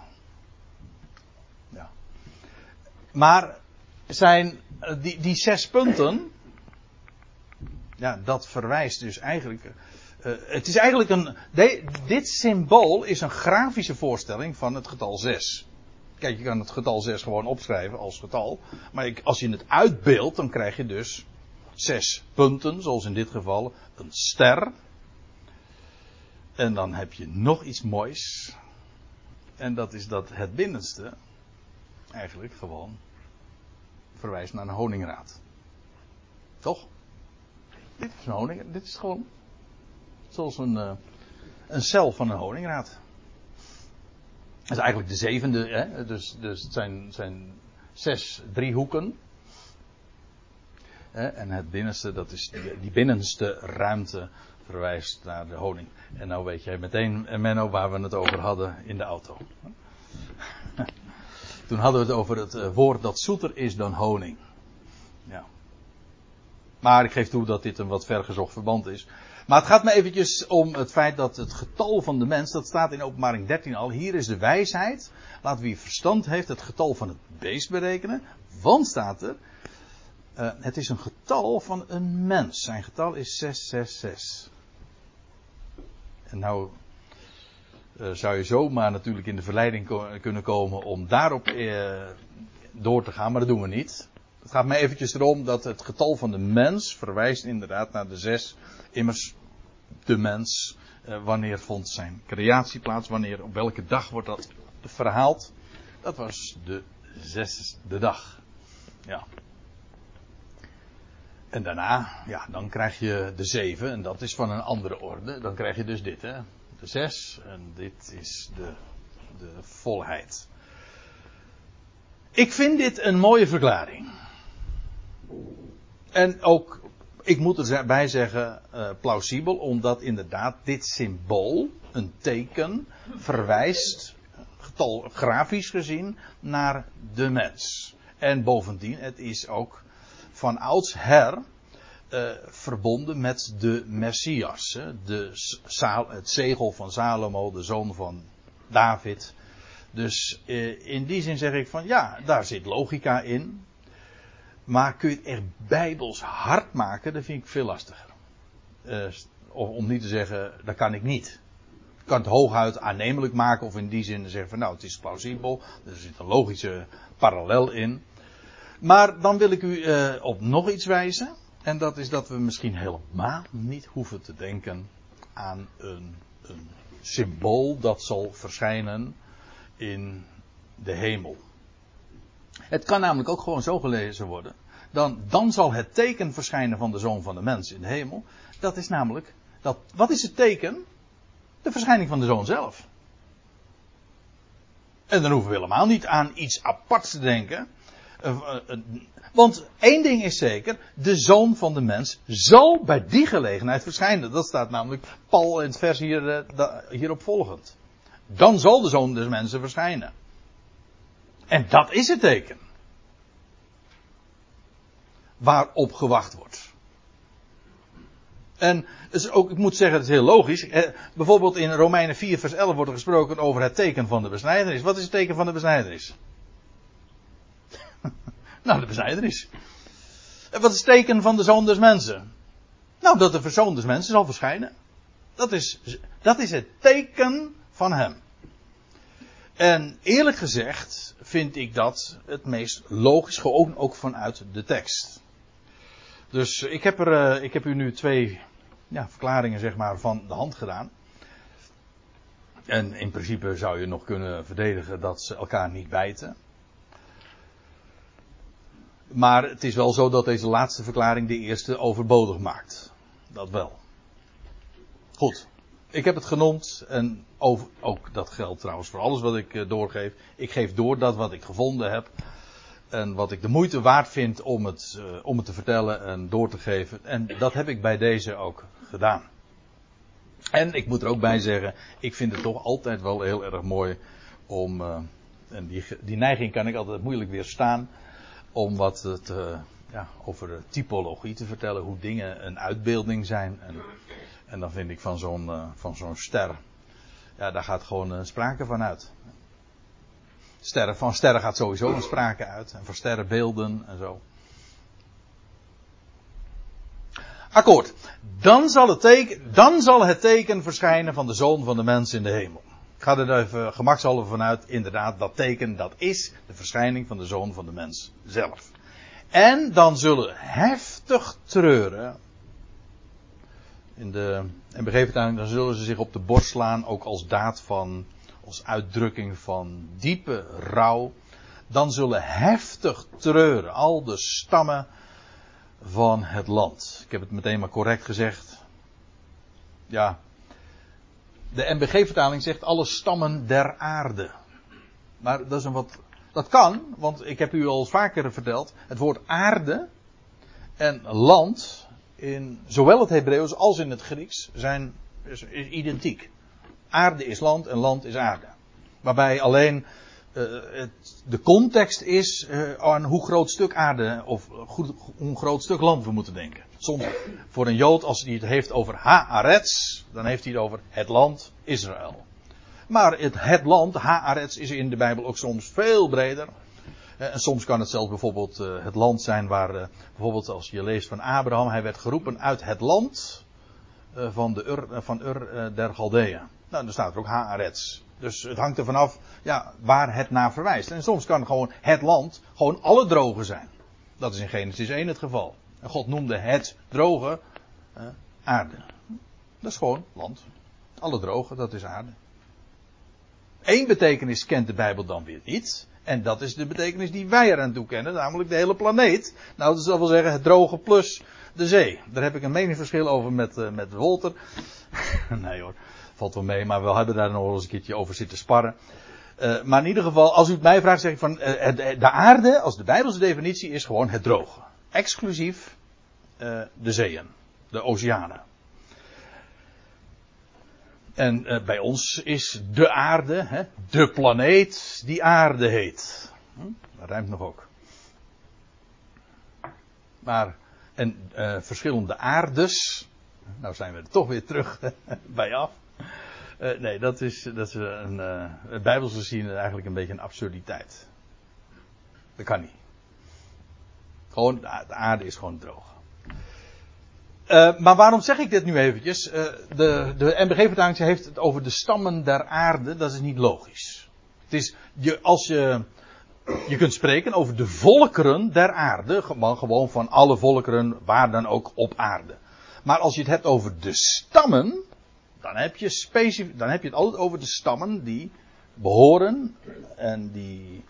Ja. Maar zijn die, die zes punten. Ja, dat verwijst dus eigenlijk. Uh, het is eigenlijk een. Dit symbool is een grafische voorstelling van het getal 6. Kijk, je kan het getal 6 gewoon opschrijven als getal. Maar ik, als je het uitbeeldt, dan krijg je dus zes punten, zoals in dit geval een ster. En dan heb je nog iets moois. En dat is dat het binnenste eigenlijk gewoon verwijst naar een honingraad. Toch? Dit is een honing, dit is gewoon zoals een, uh, een cel van een honingraad. is eigenlijk de zevende, hè? Dus, dus het zijn, zijn zes driehoeken. En het binnenste, dat is die, die binnenste ruimte verwijst naar de honing. En nou weet jij meteen, eh, Menno, waar we het over hadden in de auto. (laughs) Toen hadden we het over het eh, woord dat zoeter is dan honing. Ja. Maar ik geef toe dat dit een wat vergezocht verband is. Maar het gaat me eventjes om het feit dat het getal van de mens, dat staat in openbaring 13 al, hier is de wijsheid. Laat wie verstand heeft het getal van het beest berekenen. Want staat er, uh, het is een getal van een mens. Zijn getal is 666. En nou uh, zou je zomaar natuurlijk in de verleiding kunnen komen om daarop uh, door te gaan, maar dat doen we niet. Het gaat mij eventjes erom dat het getal van de mens verwijst inderdaad naar de zes. Immers, de mens, uh, wanneer vond zijn creatie plaats, wanneer, op welke dag wordt dat verhaald. Dat was de zesde dag. Ja. En daarna, ja, dan krijg je de zeven, en dat is van een andere orde. Dan krijg je dus dit, hè. De zes, en dit is de, de volheid. Ik vind dit een mooie verklaring. En ook, ik moet erbij zeggen, uh, plausibel, omdat inderdaad dit symbool, een teken, verwijst, getal grafisch gezien, naar de mens. En bovendien, het is ook van oudsher uh, verbonden met de Messias. De, het zegel van Salomo, de zoon van David. Dus uh, in die zin zeg ik van ja, daar zit logica in. Maar kun je het echt bijbels hard maken, dat vind ik veel lastiger. Uh, om niet te zeggen, dat kan ik niet. Ik kan het hooguit aannemelijk maken of in die zin zeggen van nou het is plausibel. Er zit een logische parallel in. Maar dan wil ik u uh, op nog iets wijzen. En dat is dat we misschien helemaal niet hoeven te denken aan een, een symbool dat zal verschijnen in de hemel. Het kan namelijk ook gewoon zo gelezen worden. Dan, dan zal het teken verschijnen van de zoon van de mens in de hemel. Dat is namelijk, dat, wat is het teken? De verschijning van de zoon zelf. En dan hoeven we helemaal niet aan iets aparts te denken. Uh, uh, want één ding is zeker, de zoon van de mens zal bij die gelegenheid verschijnen. Dat staat namelijk Paul in het vers hier, hierop volgend. Dan zal de zoon des mensen verschijnen. En dat is het teken. Waarop gewacht wordt. En dus ook, ik moet zeggen, het is heel logisch. Eh, bijvoorbeeld in Romeinen 4, vers 11 wordt er gesproken over het teken van de besnijdenis. Wat is het teken van de besnijdenis? (laughs) nou, de besnijdenis. En wat is het teken van de zoon des mensen? Nou, dat de zoon des mensen zal verschijnen. Dat is, dat is het teken van hem. En eerlijk gezegd vind ik dat het meest logisch, gewoon ook vanuit de tekst. Dus ik heb, er, uh, ik heb u nu twee ja, verklaringen zeg maar, van de hand gedaan. En in principe zou je nog kunnen verdedigen dat ze elkaar niet bijten. Maar het is wel zo dat deze laatste verklaring de eerste overbodig maakt. Dat wel. Goed. Ik heb het genoemd en ook dat geldt trouwens voor alles wat ik uh, doorgeef. Ik geef door dat wat ik gevonden heb en wat ik de moeite waard vind om het, uh, om het te vertellen en door te geven. En dat heb ik bij deze ook gedaan. En ik moet er ook bij zeggen, ik vind het toch altijd wel heel erg mooi om, uh, en die, die neiging kan ik altijd moeilijk weerstaan, om wat te, ja, over de typologie te vertellen, hoe dingen een uitbeelding zijn. En, en dan vind ik van zo'n uh, van zo'n ster, ja, daar gaat gewoon uh, sprake van uit. Sterren, van sterren gaat sowieso een sprake uit. En van sterrenbeelden en zo. Akkoord. Dan zal, het teken, dan zal het teken verschijnen van de zoon van de mens in de hemel. Ik ga er even gemakshalve vanuit. Inderdaad, dat teken, dat is de verschijning van de zoon van de mens zelf. En dan zullen heftig treuren. In de en dan zullen ze zich op de borst slaan, ook als daad van, als uitdrukking van diepe rouw. Dan zullen heftig treuren al de stammen van het land. Ik heb het meteen maar correct gezegd. Ja. De MBG-vertaling zegt alle stammen der aarde. Maar dat is een wat. Dat kan, want ik heb u al vaker verteld. Het woord aarde en land in zowel het Hebreeuws als in het Grieks zijn is, identiek. Aarde is land en land is aarde. Waarbij alleen uh, het, de context is uh, aan hoe groot stuk aarde of hoe groot stuk land we moeten denken. Soms voor een Jood, als hij het heeft over Haaretz, dan heeft hij het over het land Israël. Maar het, het land, Haaretz, is in de Bijbel ook soms veel breder. En soms kan het zelfs bijvoorbeeld uh, het land zijn waar, uh, bijvoorbeeld als je leest van Abraham, hij werd geroepen uit het land van, de Ur, van Ur der Galdeeën. Nou, dan staat er ook Haaretz. Dus het hangt er vanaf ja, waar het naar verwijst. En soms kan gewoon het land gewoon alle droge zijn. Dat is in Genesis 1 het geval. En God noemde het droge aarde. Dat is gewoon land. Alle droge, dat is aarde. Eén betekenis kent de Bijbel dan weer niet. En dat is de betekenis die wij eraan toekennen, namelijk de hele planeet. Nou, dat wel zeggen het droge plus de zee. Daar heb ik een meningsverschil over met, uh, met Wolter. (laughs) nee hoor, valt wel mee, maar we hebben daar nog eens een keertje over zitten sparren. Uh, maar in ieder geval, als u het mij vraagt, zeg ik van uh, de aarde, als de Bijbelse definitie is gewoon het droge. Exclusief de zeeën, de oceanen. En uh, bij ons is de aarde, hè, de planeet die aarde heet. Hm? Dat rijmt nog ook. Maar, en uh, verschillende aardes. Nou zijn we er toch weer terug (laughs) bij af. Uh, nee, dat is, dat is een, het Bijbels gezien eigenlijk een beetje een absurditeit. Dat kan niet. Gewoon, de aarde is gewoon droog. Uh, maar waarom zeg ik dit nu eventjes? Uh, de, de MBG-vertaling heeft het over de stammen der aarde. Dat is niet logisch. Het is, je, als je, je kunt spreken over de volkeren der aarde. Gewoon van alle volkeren, waar dan ook op aarde. Maar als je het hebt over de stammen. Dan heb je, dan heb je het altijd over de stammen die behoren. En die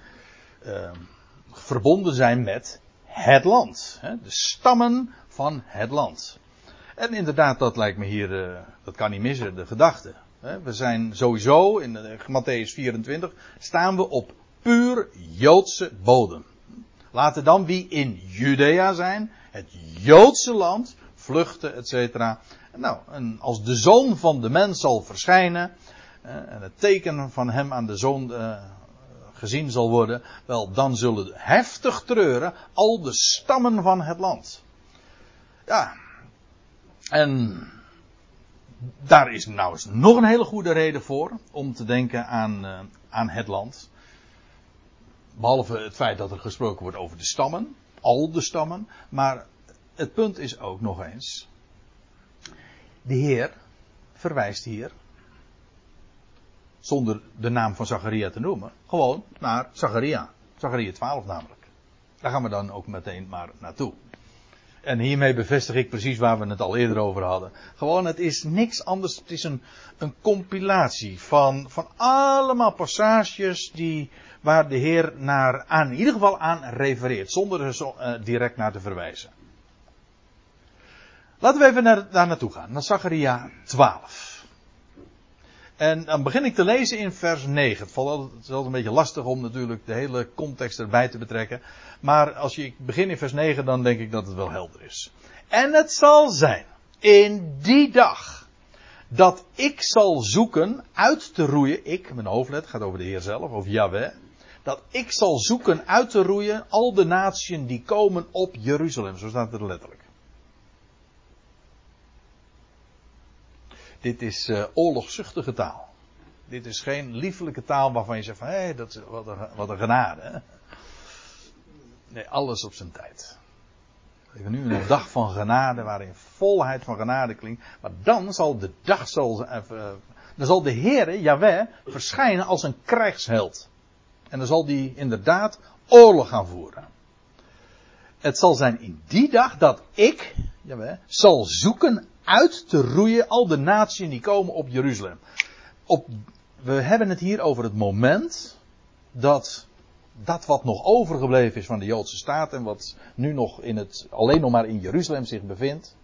uh, verbonden zijn met het land. Hè? De stammen van het land. En inderdaad, dat lijkt me hier, uh, dat kan niet missen, de gedachte. We zijn sowieso, in uh, Matthäus 24, staan we op puur Joodse bodem. Laten dan wie in Judea zijn, het Joodse land, vluchten, etc. Nou, en als de zoon van de mens zal verschijnen, uh, en het teken van hem aan de zoon gezien zal worden, wel, dan zullen heftig treuren al de stammen van het land. Ja, en daar is nou eens nog een hele goede reden voor om te denken aan, uh, aan het land. Behalve het feit dat er gesproken wordt over de stammen, al de stammen. Maar het punt is ook nog eens. De Heer verwijst hier, zonder de naam van Zacharia te noemen, gewoon naar Zacharia. Zacharia 12 namelijk. Daar gaan we dan ook meteen maar naartoe. En hiermee bevestig ik precies waar we het al eerder over hadden. Gewoon, het is niks anders. Het is een, een compilatie van, van allemaal passages die, waar de Heer naar, aan, in ieder geval aan refereert. Zonder er uh, direct naar te verwijzen. Laten we even naar, daar naartoe gaan. Naar Zacharia 12. En dan begin ik te lezen in vers 9. Het, valt het is altijd een beetje lastig om natuurlijk de hele context erbij te betrekken. Maar als je begin in vers 9, dan denk ik dat het wel helder is. En het zal zijn, in die dag, dat ik zal zoeken uit te roeien, ik, mijn hoofdlet gaat over de Heer zelf, over Yahweh. Dat ik zal zoeken uit te roeien al de naties die komen op Jeruzalem. Zo staat het letterlijk. Dit is uh, oorlogzuchtige taal. Dit is geen liefelijke taal waarvan je zegt van hé, hey, dat is wat een, wat een genade. Nee, alles op zijn tijd. We hebben nu een dag van genade waarin volheid van genade klinkt. Maar dan zal de dag zal, uh, dan zal de Heere, Yahweh, verschijnen als een krijgsheld. En dan zal die inderdaad oorlog gaan voeren. Het zal zijn in die dag dat ik, Yahweh, zal zoeken uit te roeien al de naties die komen op Jeruzalem. Op, we hebben het hier over het moment dat dat wat nog overgebleven is van de Joodse staat en wat nu nog in het, alleen nog maar in Jeruzalem zich bevindt.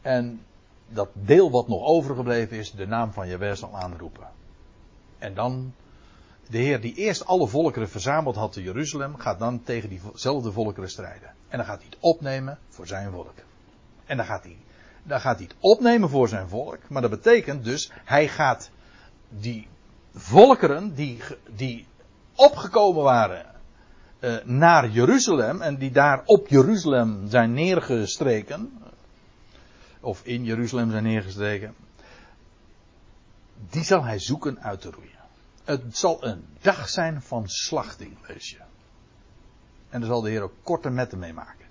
En dat deel wat nog overgebleven is, de naam van Jezus zal aanroepen. En dan, de Heer die eerst alle volkeren verzameld had in Jeruzalem, gaat dan tegen diezelfde volkeren strijden. En dan gaat hij het opnemen voor zijn volk. En dan gaat hij, dan gaat hij het opnemen voor zijn volk. Maar dat betekent dus, hij gaat die volkeren die, die opgekomen waren uh, naar Jeruzalem en die daar op Jeruzalem zijn neergestreken, of in Jeruzalem zijn neergestreken, die zal hij zoeken uit te roeien. Het zal een dag zijn van slachting, lees je. En daar zal de Heer ook korte metten mee maken.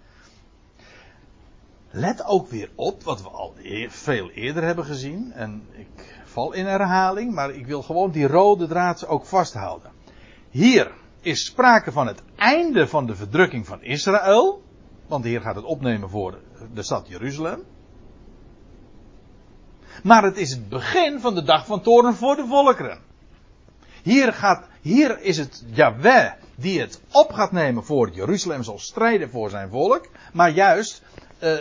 Let ook weer op wat we al veel eerder hebben gezien. En ik val in herhaling, maar ik wil gewoon die rode draad ook vasthouden. Hier is sprake van het einde van de verdrukking van Israël. Want de Heer gaat het opnemen voor de stad Jeruzalem. Maar het is het begin van de dag van toren voor de volkeren. Hier, gaat, hier is het Yahweh die het op gaat nemen voor Jeruzalem, zal strijden voor zijn volk. Maar juist, uh,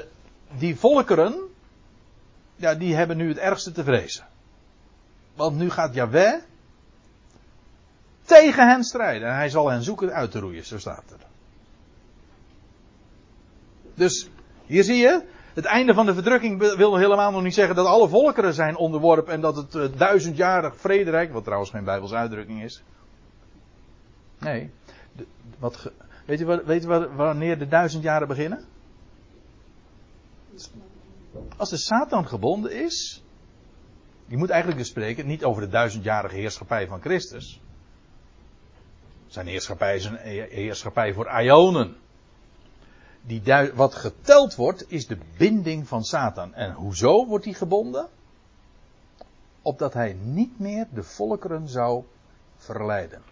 die volkeren, ja, die hebben nu het ergste te vrezen. Want nu gaat Yahweh tegen hen strijden. En hij zal hen zoeken uit te roeien, zo staat er. Dus, hier zie je, het einde van de verdrukking wil helemaal nog niet zeggen dat alle volkeren zijn onderworpen en dat het uh, duizendjarig vrederijk, wat trouwens geen Bijbelse uitdrukking is. Nee. Wat weet je, weet je wanneer de duizend jaren beginnen? Als de Satan gebonden is. Je moet eigenlijk dus spreken niet over de duizendjarige heerschappij van Christus. Zijn heerschappij is een heerschappij voor Ionen die wat geteld wordt, is de binding van Satan. En hoezo wordt die gebonden? Opdat hij niet meer de volkeren zou verleiden.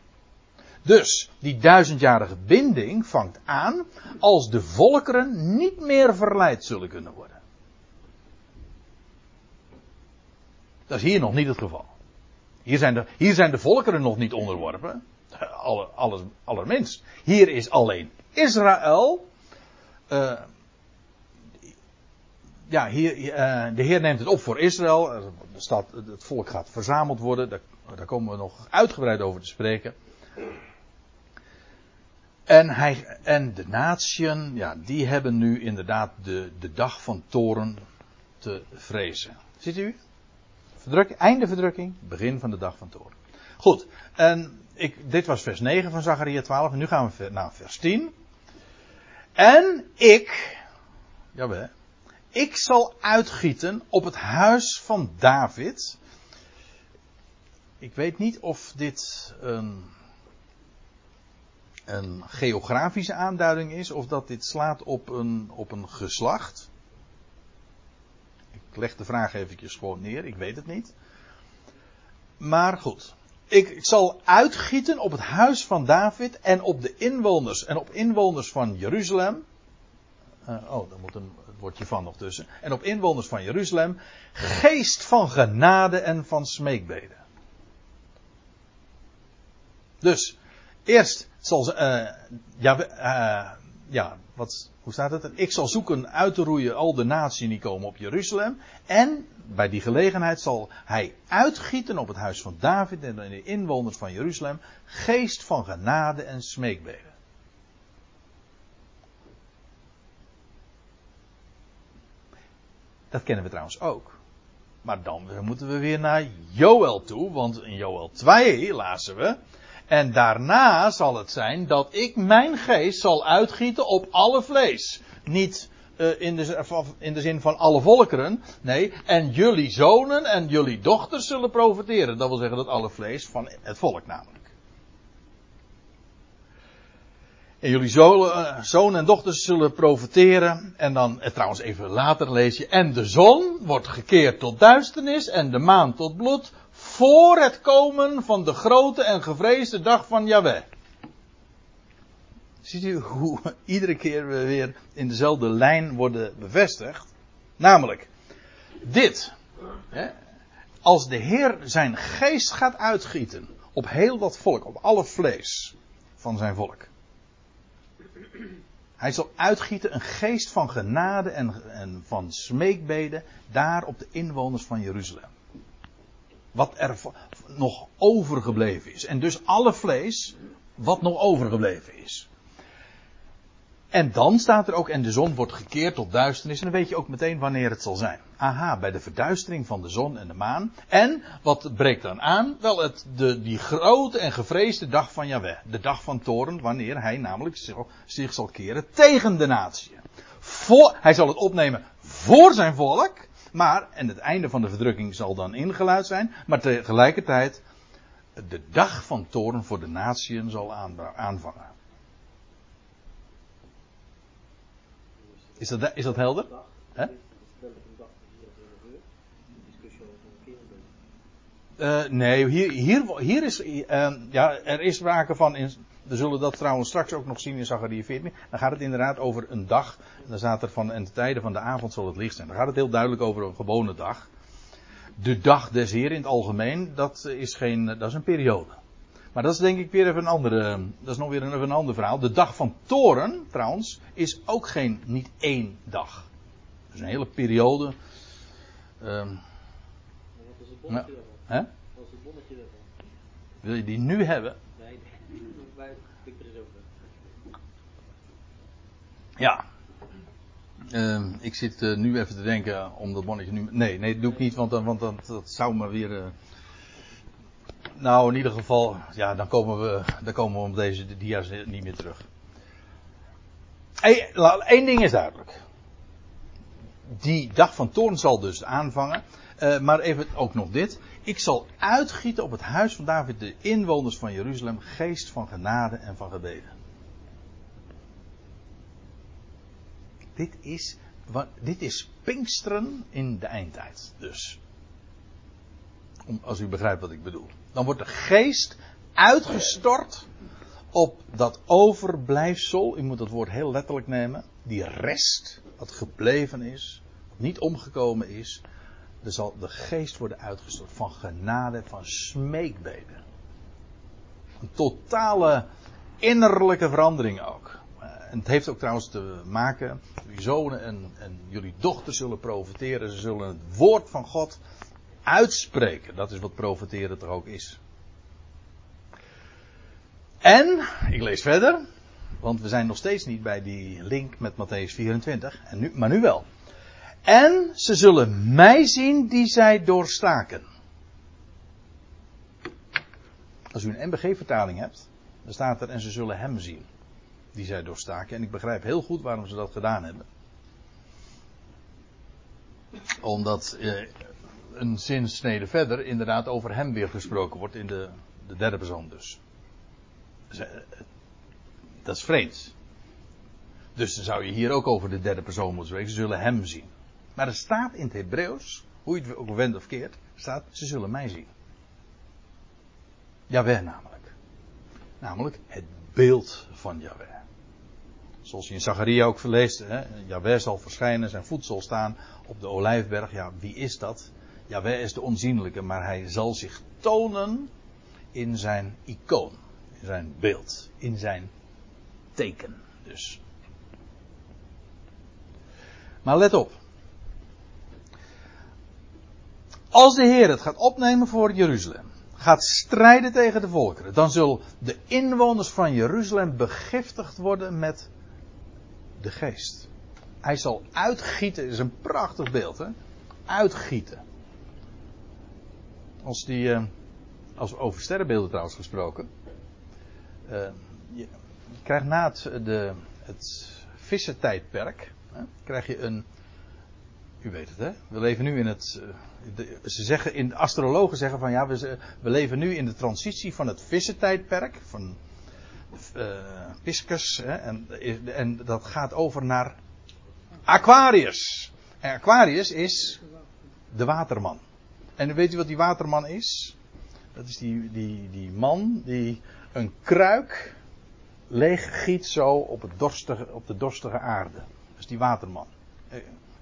Dus die duizendjarige binding vangt aan als de volkeren niet meer verleid zullen kunnen worden. Dat is hier nog niet het geval. Hier zijn de, hier zijn de volkeren nog niet onderworpen. Aller, alles, allerminst. Hier is alleen Israël uh, ja, hier, uh, de Heer neemt het op voor Israël. Het volk gaat verzameld worden. Daar, daar, komen we nog uitgebreid over te spreken. En, hij, en de natieën, ja, die hebben nu inderdaad de, de dag van toren te vrezen. Ziet u? Verdrukking, einde verdrukking, begin van de dag van toren. Goed, en ik, dit was vers 9 van Zachariah 12. En nu gaan we naar vers 10. En ik, jawel, ik zal uitgieten op het huis van David. Ik weet niet of dit een, een geografische aanduiding is of dat dit slaat op een, op een geslacht. Ik leg de vraag eventjes gewoon neer, ik weet het niet. Maar goed. Ik, ik, zal uitgieten op het huis van David en op de inwoners en op inwoners van Jeruzalem. Uh, oh, daar moet een woordje van nog tussen. En op inwoners van Jeruzalem. Geest van genade en van smeekbeden. Dus, eerst uh, ja, uh, ja, wat, hoe staat het? Ik zal zoeken uit te roeien al de naties die komen op Jeruzalem. En bij die gelegenheid zal hij uitgieten op het huis van David en de inwoners van Jeruzalem geest van genade en smeekbeden. Dat kennen we trouwens ook. Maar dan moeten we weer naar Joel toe, want in Joel 2 lazen we. En daarna zal het zijn dat ik mijn geest zal uitgieten op alle vlees. Niet uh, in, de, in de zin van alle volkeren. Nee, en jullie zonen en jullie dochters zullen profiteren. Dat wil zeggen dat alle vlees van het volk namelijk. En jullie zonen, zonen en dochters zullen profiteren. En dan, eh, trouwens even later lees je. En de zon wordt gekeerd tot duisternis en de maan tot bloed. Voor het komen van de grote en gevreesde dag van Yahweh. Ziet u hoe (laughs) iedere keer we weer in dezelfde lijn worden bevestigd? Namelijk, dit. Hè, als de Heer zijn geest gaat uitgieten op heel dat volk, op alle vlees van zijn volk. Hij zal uitgieten een geest van genade en, en van smeekbeden daar op de inwoners van Jeruzalem. Wat er nog overgebleven is. En dus alle vlees wat nog overgebleven is. En dan staat er ook, en de zon wordt gekeerd tot duisternis. En dan weet je ook meteen wanneer het zal zijn. Aha, bij de verduistering van de zon en de maan. En wat breekt dan aan? Wel, het, de, die grote en gevreesde dag van Yahweh. De dag van toren, wanneer hij namelijk zich zal keren tegen de natie. Voor, hij zal het opnemen voor zijn volk. Maar, en het einde van de verdrukking zal dan ingeluid zijn. Maar tegelijkertijd, de dag van toren voor de natieën zal aanvangen. Is dat, is dat helder? Hè? Uh, nee, hier, hier, hier is, uh, ja, er is sprake van, in, we zullen dat trouwens straks ook nog zien in Zachariah 14. Dan gaat het inderdaad over een dag. Dan staat er van, en de tijden van de avond zal het licht zijn. Dan gaat het heel duidelijk over een gewone dag. De dag des Heer in het algemeen, dat is geen, dat is een periode. Maar dat is denk ik weer even een andere, dat is nog weer een, even een ander verhaal. De dag van toren, trouwens, is ook geen, niet één dag. Dat is een hele periode. Um, wat is het bonnetje nou, hè? Wat is het bonnetje ervan? Wil je die nu hebben? Ja. Uh, ik zit uh, nu even te denken om dat bonnetje nu. Nee, nee, dat doe ik niet, want, want dat, dat zou me weer. Uh, nou, in ieder geval, ja, dan komen we, dan komen we op deze dia's niet meer terug. Eén ding is duidelijk. Die dag van toorn zal dus aanvangen. Uh, maar even ook nog dit. Ik zal uitgieten op het huis van David de inwoners van Jeruzalem geest van genade en van gebeden. Dit is, dit is Pinksteren in de eindtijd. Dus. Als u begrijpt wat ik bedoel. Dan wordt de geest uitgestort op dat overblijfsel. U moet dat woord heel letterlijk nemen. Die rest, wat gebleven is, niet omgekomen is. Er zal de geest worden uitgestort van genade, van smeekbeden. Een totale innerlijke verandering ook. En het heeft ook trouwens te maken, jullie zonen en, en jullie dochters zullen profiteren. Ze zullen het woord van God uitspreken. Dat is wat profiteren toch ook is. En, ik lees verder, want we zijn nog steeds niet bij die link met Matthäus 24, en nu, maar nu wel. En ze zullen mij zien die zij doorstaken. Als u een MBG-vertaling hebt, dan staat er en ze zullen hem zien die zij doorstaken. En ik begrijp heel goed waarom ze dat gedaan hebben. Omdat eh, een zinsnede verder inderdaad over hem weer gesproken wordt in de, de derde persoon dus. eh, dat is vreemd. Dus dan zou je hier ook over de derde persoon moeten spreken. Ze zullen hem zien. Maar er staat in het Hebreeuws, hoe je het ook wendt of keert, staat ze zullen mij zien. Jawel namelijk. Namelijk het beeld van Jawel. Zoals je in Zacharia ook verleest, hè, zal verschijnen, zijn voet zal staan op de olijfberg. Ja, wie is dat? Jawel is de onzienlijke, maar hij zal zich tonen in zijn icoon, in zijn beeld, in zijn teken. Dus. Maar let op. Als de Heer het gaat opnemen voor Jeruzalem, gaat strijden tegen de volkeren, dan zullen de inwoners van Jeruzalem begiftigd worden met de geest. Hij zal uitgieten, is een prachtig beeld, hè? Uitgieten. Als die, uh, als over sterrenbeelden trouwens gesproken. Je, je, krijgt na het, de, het vissentijdperk, hè, krijg je een, u weet het hè, we leven nu in het, uh, de, ze zeggen, in astrologen zeggen van ja, we, we leven nu in de transitie van het vissentijdperk, van uh, Piscus, hè, en, en dat gaat over naar Aquarius. En Aquarius is de waterman. En weet u wat die waterman is? Dat is die, die, die man die een kruik leeg giet zo op, op de dorstige aarde. Dat is die waterman.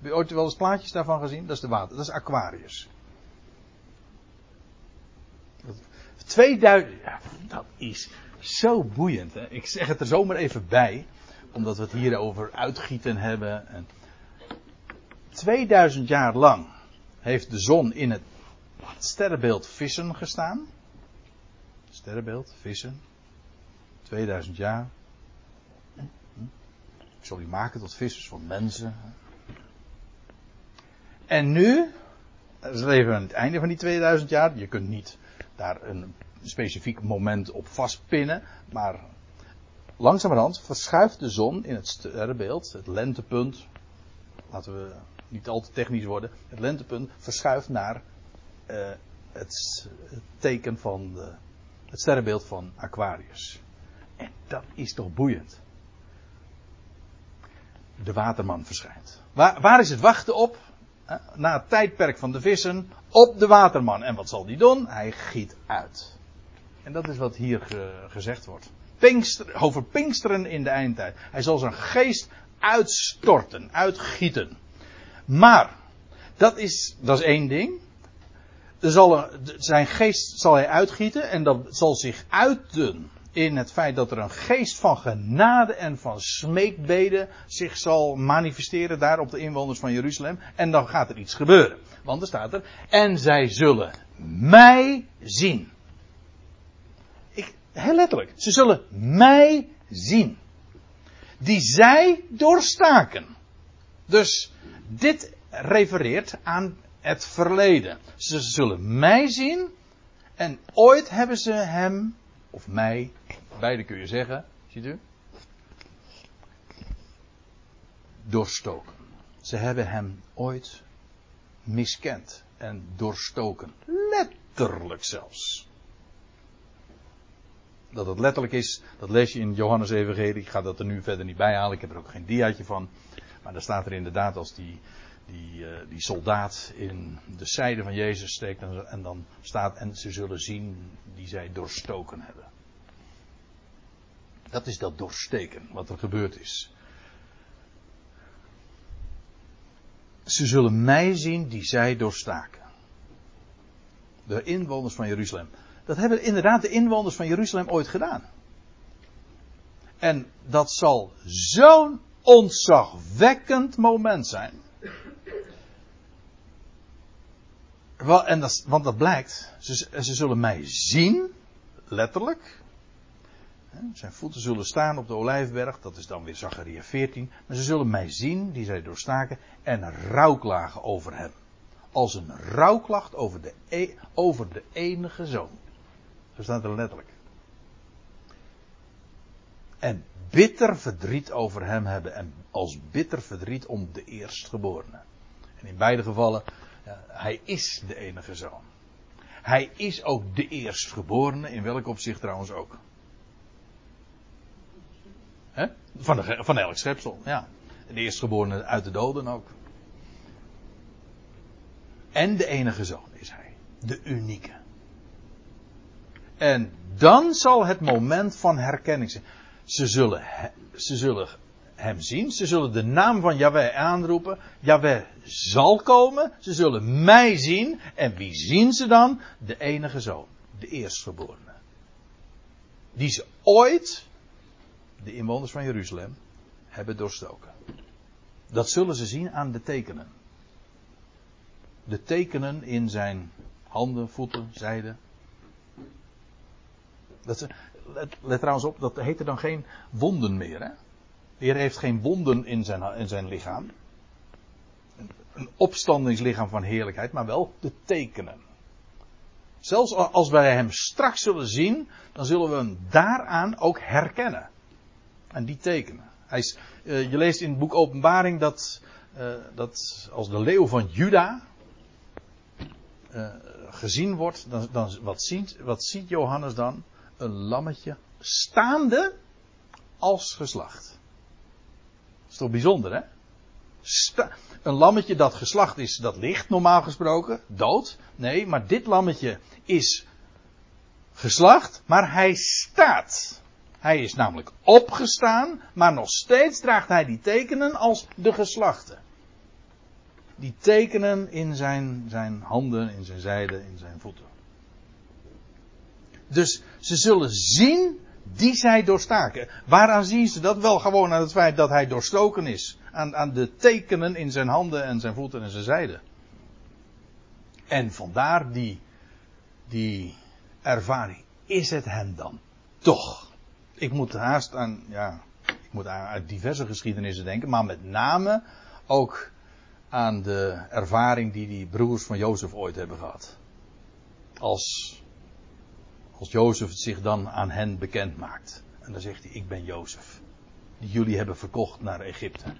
Heb je ooit wel eens plaatjes daarvan gezien? Dat is de water, dat is Aquarius. 2000, ja, dat is zo boeiend. Hè? Ik zeg het er zomaar even bij, omdat we het hier over uitgieten hebben. En 2000 jaar lang heeft de zon in het sterrenbeeld vissen gestaan. Sterrenbeeld, vissen. 2000 jaar. Ik zal u maken tot vissers van mensen. En nu, dat is even aan het einde van die 2000 jaar. Je kunt niet daar een specifiek moment op vastpinnen. Maar langzamerhand verschuift de zon in het sterrenbeeld, het lentepunt. Laten we niet al te technisch worden. Het lentepunt verschuift naar uh, het, het, teken van de, het sterrenbeeld van Aquarius. En dat is toch boeiend. De waterman verschijnt. Waar, waar is het wachten op? Na het tijdperk van de vissen op de waterman. En wat zal die doen? Hij giet uit. En dat is wat hier ge, gezegd wordt. Pinkster, over Pinksteren in de eindtijd. Hij zal zijn geest uitstorten, uitgieten. Maar, dat is, dat is één ding. Zal zijn geest zal hij uitgieten en dat zal zich uiten in het feit dat er een geest van genade en van smeekbeden zich zal manifesteren daar op de inwoners van Jeruzalem. En dan gaat er iets gebeuren. Want er staat er, en zij zullen mij zien. Ik, heel letterlijk, ze zullen mij zien. Die zij doorstaken. Dus dit refereert aan het verleden. Ze zullen mij zien en ooit hebben ze hem of mij, beide kun je zeggen, ziet u? Doorstoken. Ze hebben hem ooit miskend en doorstoken. Letterlijk zelfs. Dat het letterlijk is, dat lees je in Johannes Evangelie. Ik ga dat er nu verder niet bij halen. Ik heb er ook geen diaatje van. Maar daar staat er inderdaad als die, die, uh, die soldaat in de zijde van Jezus steekt. En, en, dan staat, en ze zullen zien die zij doorstoken hebben. Dat is dat doorsteken wat er gebeurd is. Ze zullen mij zien die zij doorstaken. De inwoners van Jeruzalem. Dat hebben inderdaad de inwoners van Jeruzalem ooit gedaan. En dat zal zo'n ontzagwekkend moment zijn. En dat, want dat blijkt, ze, ze zullen mij zien, letterlijk. Zijn voeten zullen staan op de olijfberg, dat is dan weer Zacharia 14. Maar ze zullen mij zien, die zij doorstaken, en rouwklagen over hem. Als een rouwklacht over de, e, over de enige zoon. Zo staat er letterlijk. En bitter verdriet over hem hebben. En als bitter verdriet om de eerstgeborene. En in beide gevallen, hij is de enige zoon. Hij is ook de eerstgeborene, in welk opzicht trouwens ook. He? Van, de, van elk schepsel, ja. De eerstgeborene uit de doden ook. En de enige zoon is hij. De unieke. En dan zal het moment van herkenning zijn. Ze zullen, ze zullen hem zien. Ze zullen de naam van Yahweh aanroepen. Yahweh zal komen. Ze zullen mij zien. En wie zien ze dan? De enige zoon. De eerstgeborene. Die ze ooit, de inwoners van Jeruzalem, hebben doorstoken. Dat zullen ze zien aan de tekenen. De tekenen in zijn handen, voeten, zijden. Dat, let, let trouwens op, dat heette dan geen wonden meer. Hè? De Heer heeft geen wonden in zijn, in zijn lichaam. Een opstandingslichaam van heerlijkheid, maar wel de tekenen. Zelfs als wij hem straks zullen zien, dan zullen we hem daaraan ook herkennen. En die tekenen. Uh, je leest in het boek Openbaring dat, uh, dat als de leeuw van Juda uh, gezien wordt, dan, dan wat, ziet, wat ziet Johannes dan? Een lammetje staande als geslacht. Is toch bijzonder, hè? Een lammetje dat geslacht is, dat ligt normaal gesproken, dood. Nee, maar dit lammetje is geslacht, maar hij staat. Hij is namelijk opgestaan, maar nog steeds draagt hij die tekenen als de geslachte. Die tekenen in zijn, zijn handen, in zijn zijden, in zijn voeten. Dus ze zullen zien die zij doorstaken. Waaraan zien ze dat? Wel gewoon aan het feit dat hij doorstoken is. Aan, aan de tekenen in zijn handen en zijn voeten en zijn zijden. En vandaar die, die ervaring. Is het hem dan toch? Ik moet haast aan, ja, ik moet aan diverse geschiedenissen denken, maar met name ook aan de ervaring die die broers van Jozef ooit hebben gehad. Als, als Jozef zich dan aan hen bekend maakt. En dan zegt hij, ik ben Jozef. Die jullie hebben verkocht naar Egypte.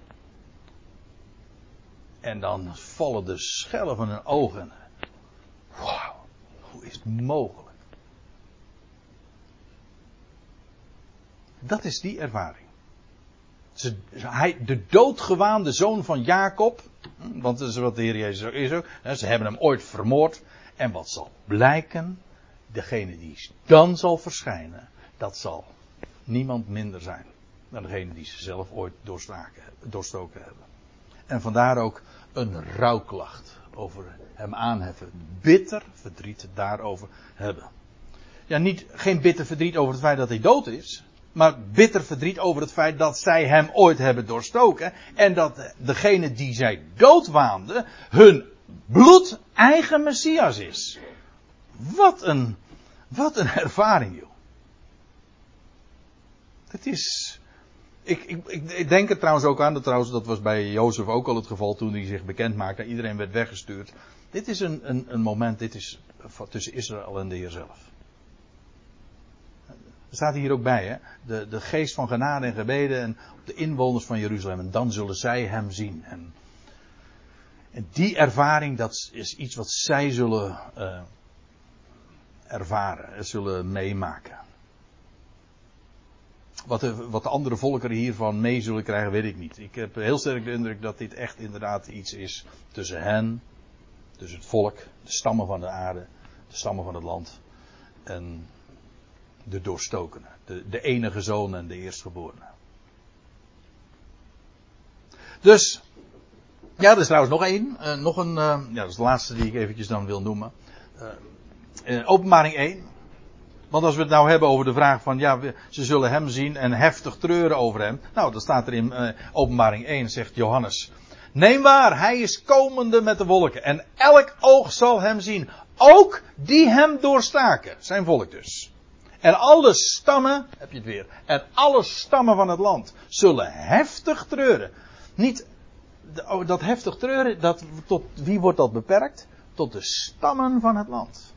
En dan vallen de schellen van hun ogen. Wauw, hoe is het mogelijk? Dat is die ervaring. Hij, de doodgewaande zoon van Jacob. Hm, want dat is wat de Heer Jezus is ook. Ze hebben hem ooit vermoord. En wat zal blijken? Degene die dan zal verschijnen. Dat zal niemand minder zijn. Dan degene die ze zelf ooit doorstoken hebben. En vandaar ook een rouwklacht over hem aanheffen. Bitter verdriet daarover hebben. Ja, niet, geen bitter verdriet over het feit dat hij dood is maar bitter verdriet over het feit dat zij hem ooit hebben doorstoken. En dat degene die zij doodwaande hun bloed eigen Messias is. Wat een, wat een ervaring, joh. Het is. Ik, ik, ik, denk er trouwens ook aan, dat, trouwens, dat was bij Jozef ook al het geval toen hij zich bekend maakte. Iedereen werd weggestuurd. Dit is een, een, een moment, dit is tussen Israël en de Heer zelf. Er staat hier ook bij, hè? De, de geest van genade en gebeden en de inwoners van Jeruzalem. En dan zullen zij hem zien. En, en die ervaring, dat is iets wat zij zullen uh, ervaren, zullen meemaken. Wat de, wat de andere volkeren hiervan mee zullen krijgen, weet ik niet. Ik heb heel sterk de indruk dat dit echt inderdaad iets is tussen hen, tussen het volk, de stammen van de aarde, de stammen van het land. En de doorstokene, de, de enige zoon en de eerstgeborene. Dus, ja, er is trouwens nog één, uh, nog een, uh, ja, dat is de laatste die ik eventjes dan wil noemen. Uh, openbaring 1. Want als we het nou hebben over de vraag van, ja, ze zullen hem zien en heftig treuren over hem. Nou, dan staat er in openbaring 1, zegt Johannes. Neem waar, hij is komende met de wolken. En elk oog zal hem zien. Ook die hem doorstaken. Zijn volk dus. En alle stammen, heb je het weer, en alle stammen van het land zullen heftig treuren. Niet, oh, dat heftig treuren, dat, tot wie wordt dat beperkt? Tot de stammen van het land.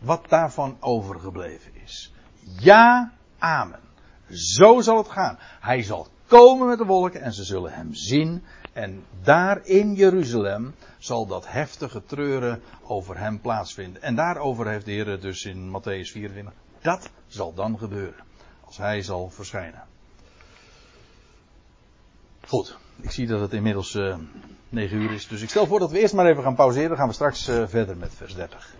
Wat daarvan overgebleven is. Ja, amen. Zo zal het gaan. Hij zal komen met de wolken en ze zullen hem zien. En daar in Jeruzalem zal dat heftige treuren over hem plaatsvinden. En daarover heeft de Heer dus in Matthäus 24. Dat zal dan gebeuren. Als hij zal verschijnen. Goed, ik zie dat het inmiddels uh, eh, 9 uur is. Dus ik stel voor dat we eerst maar even gaan pauzeren. Dan gaan we straks uh, verder met vers 30.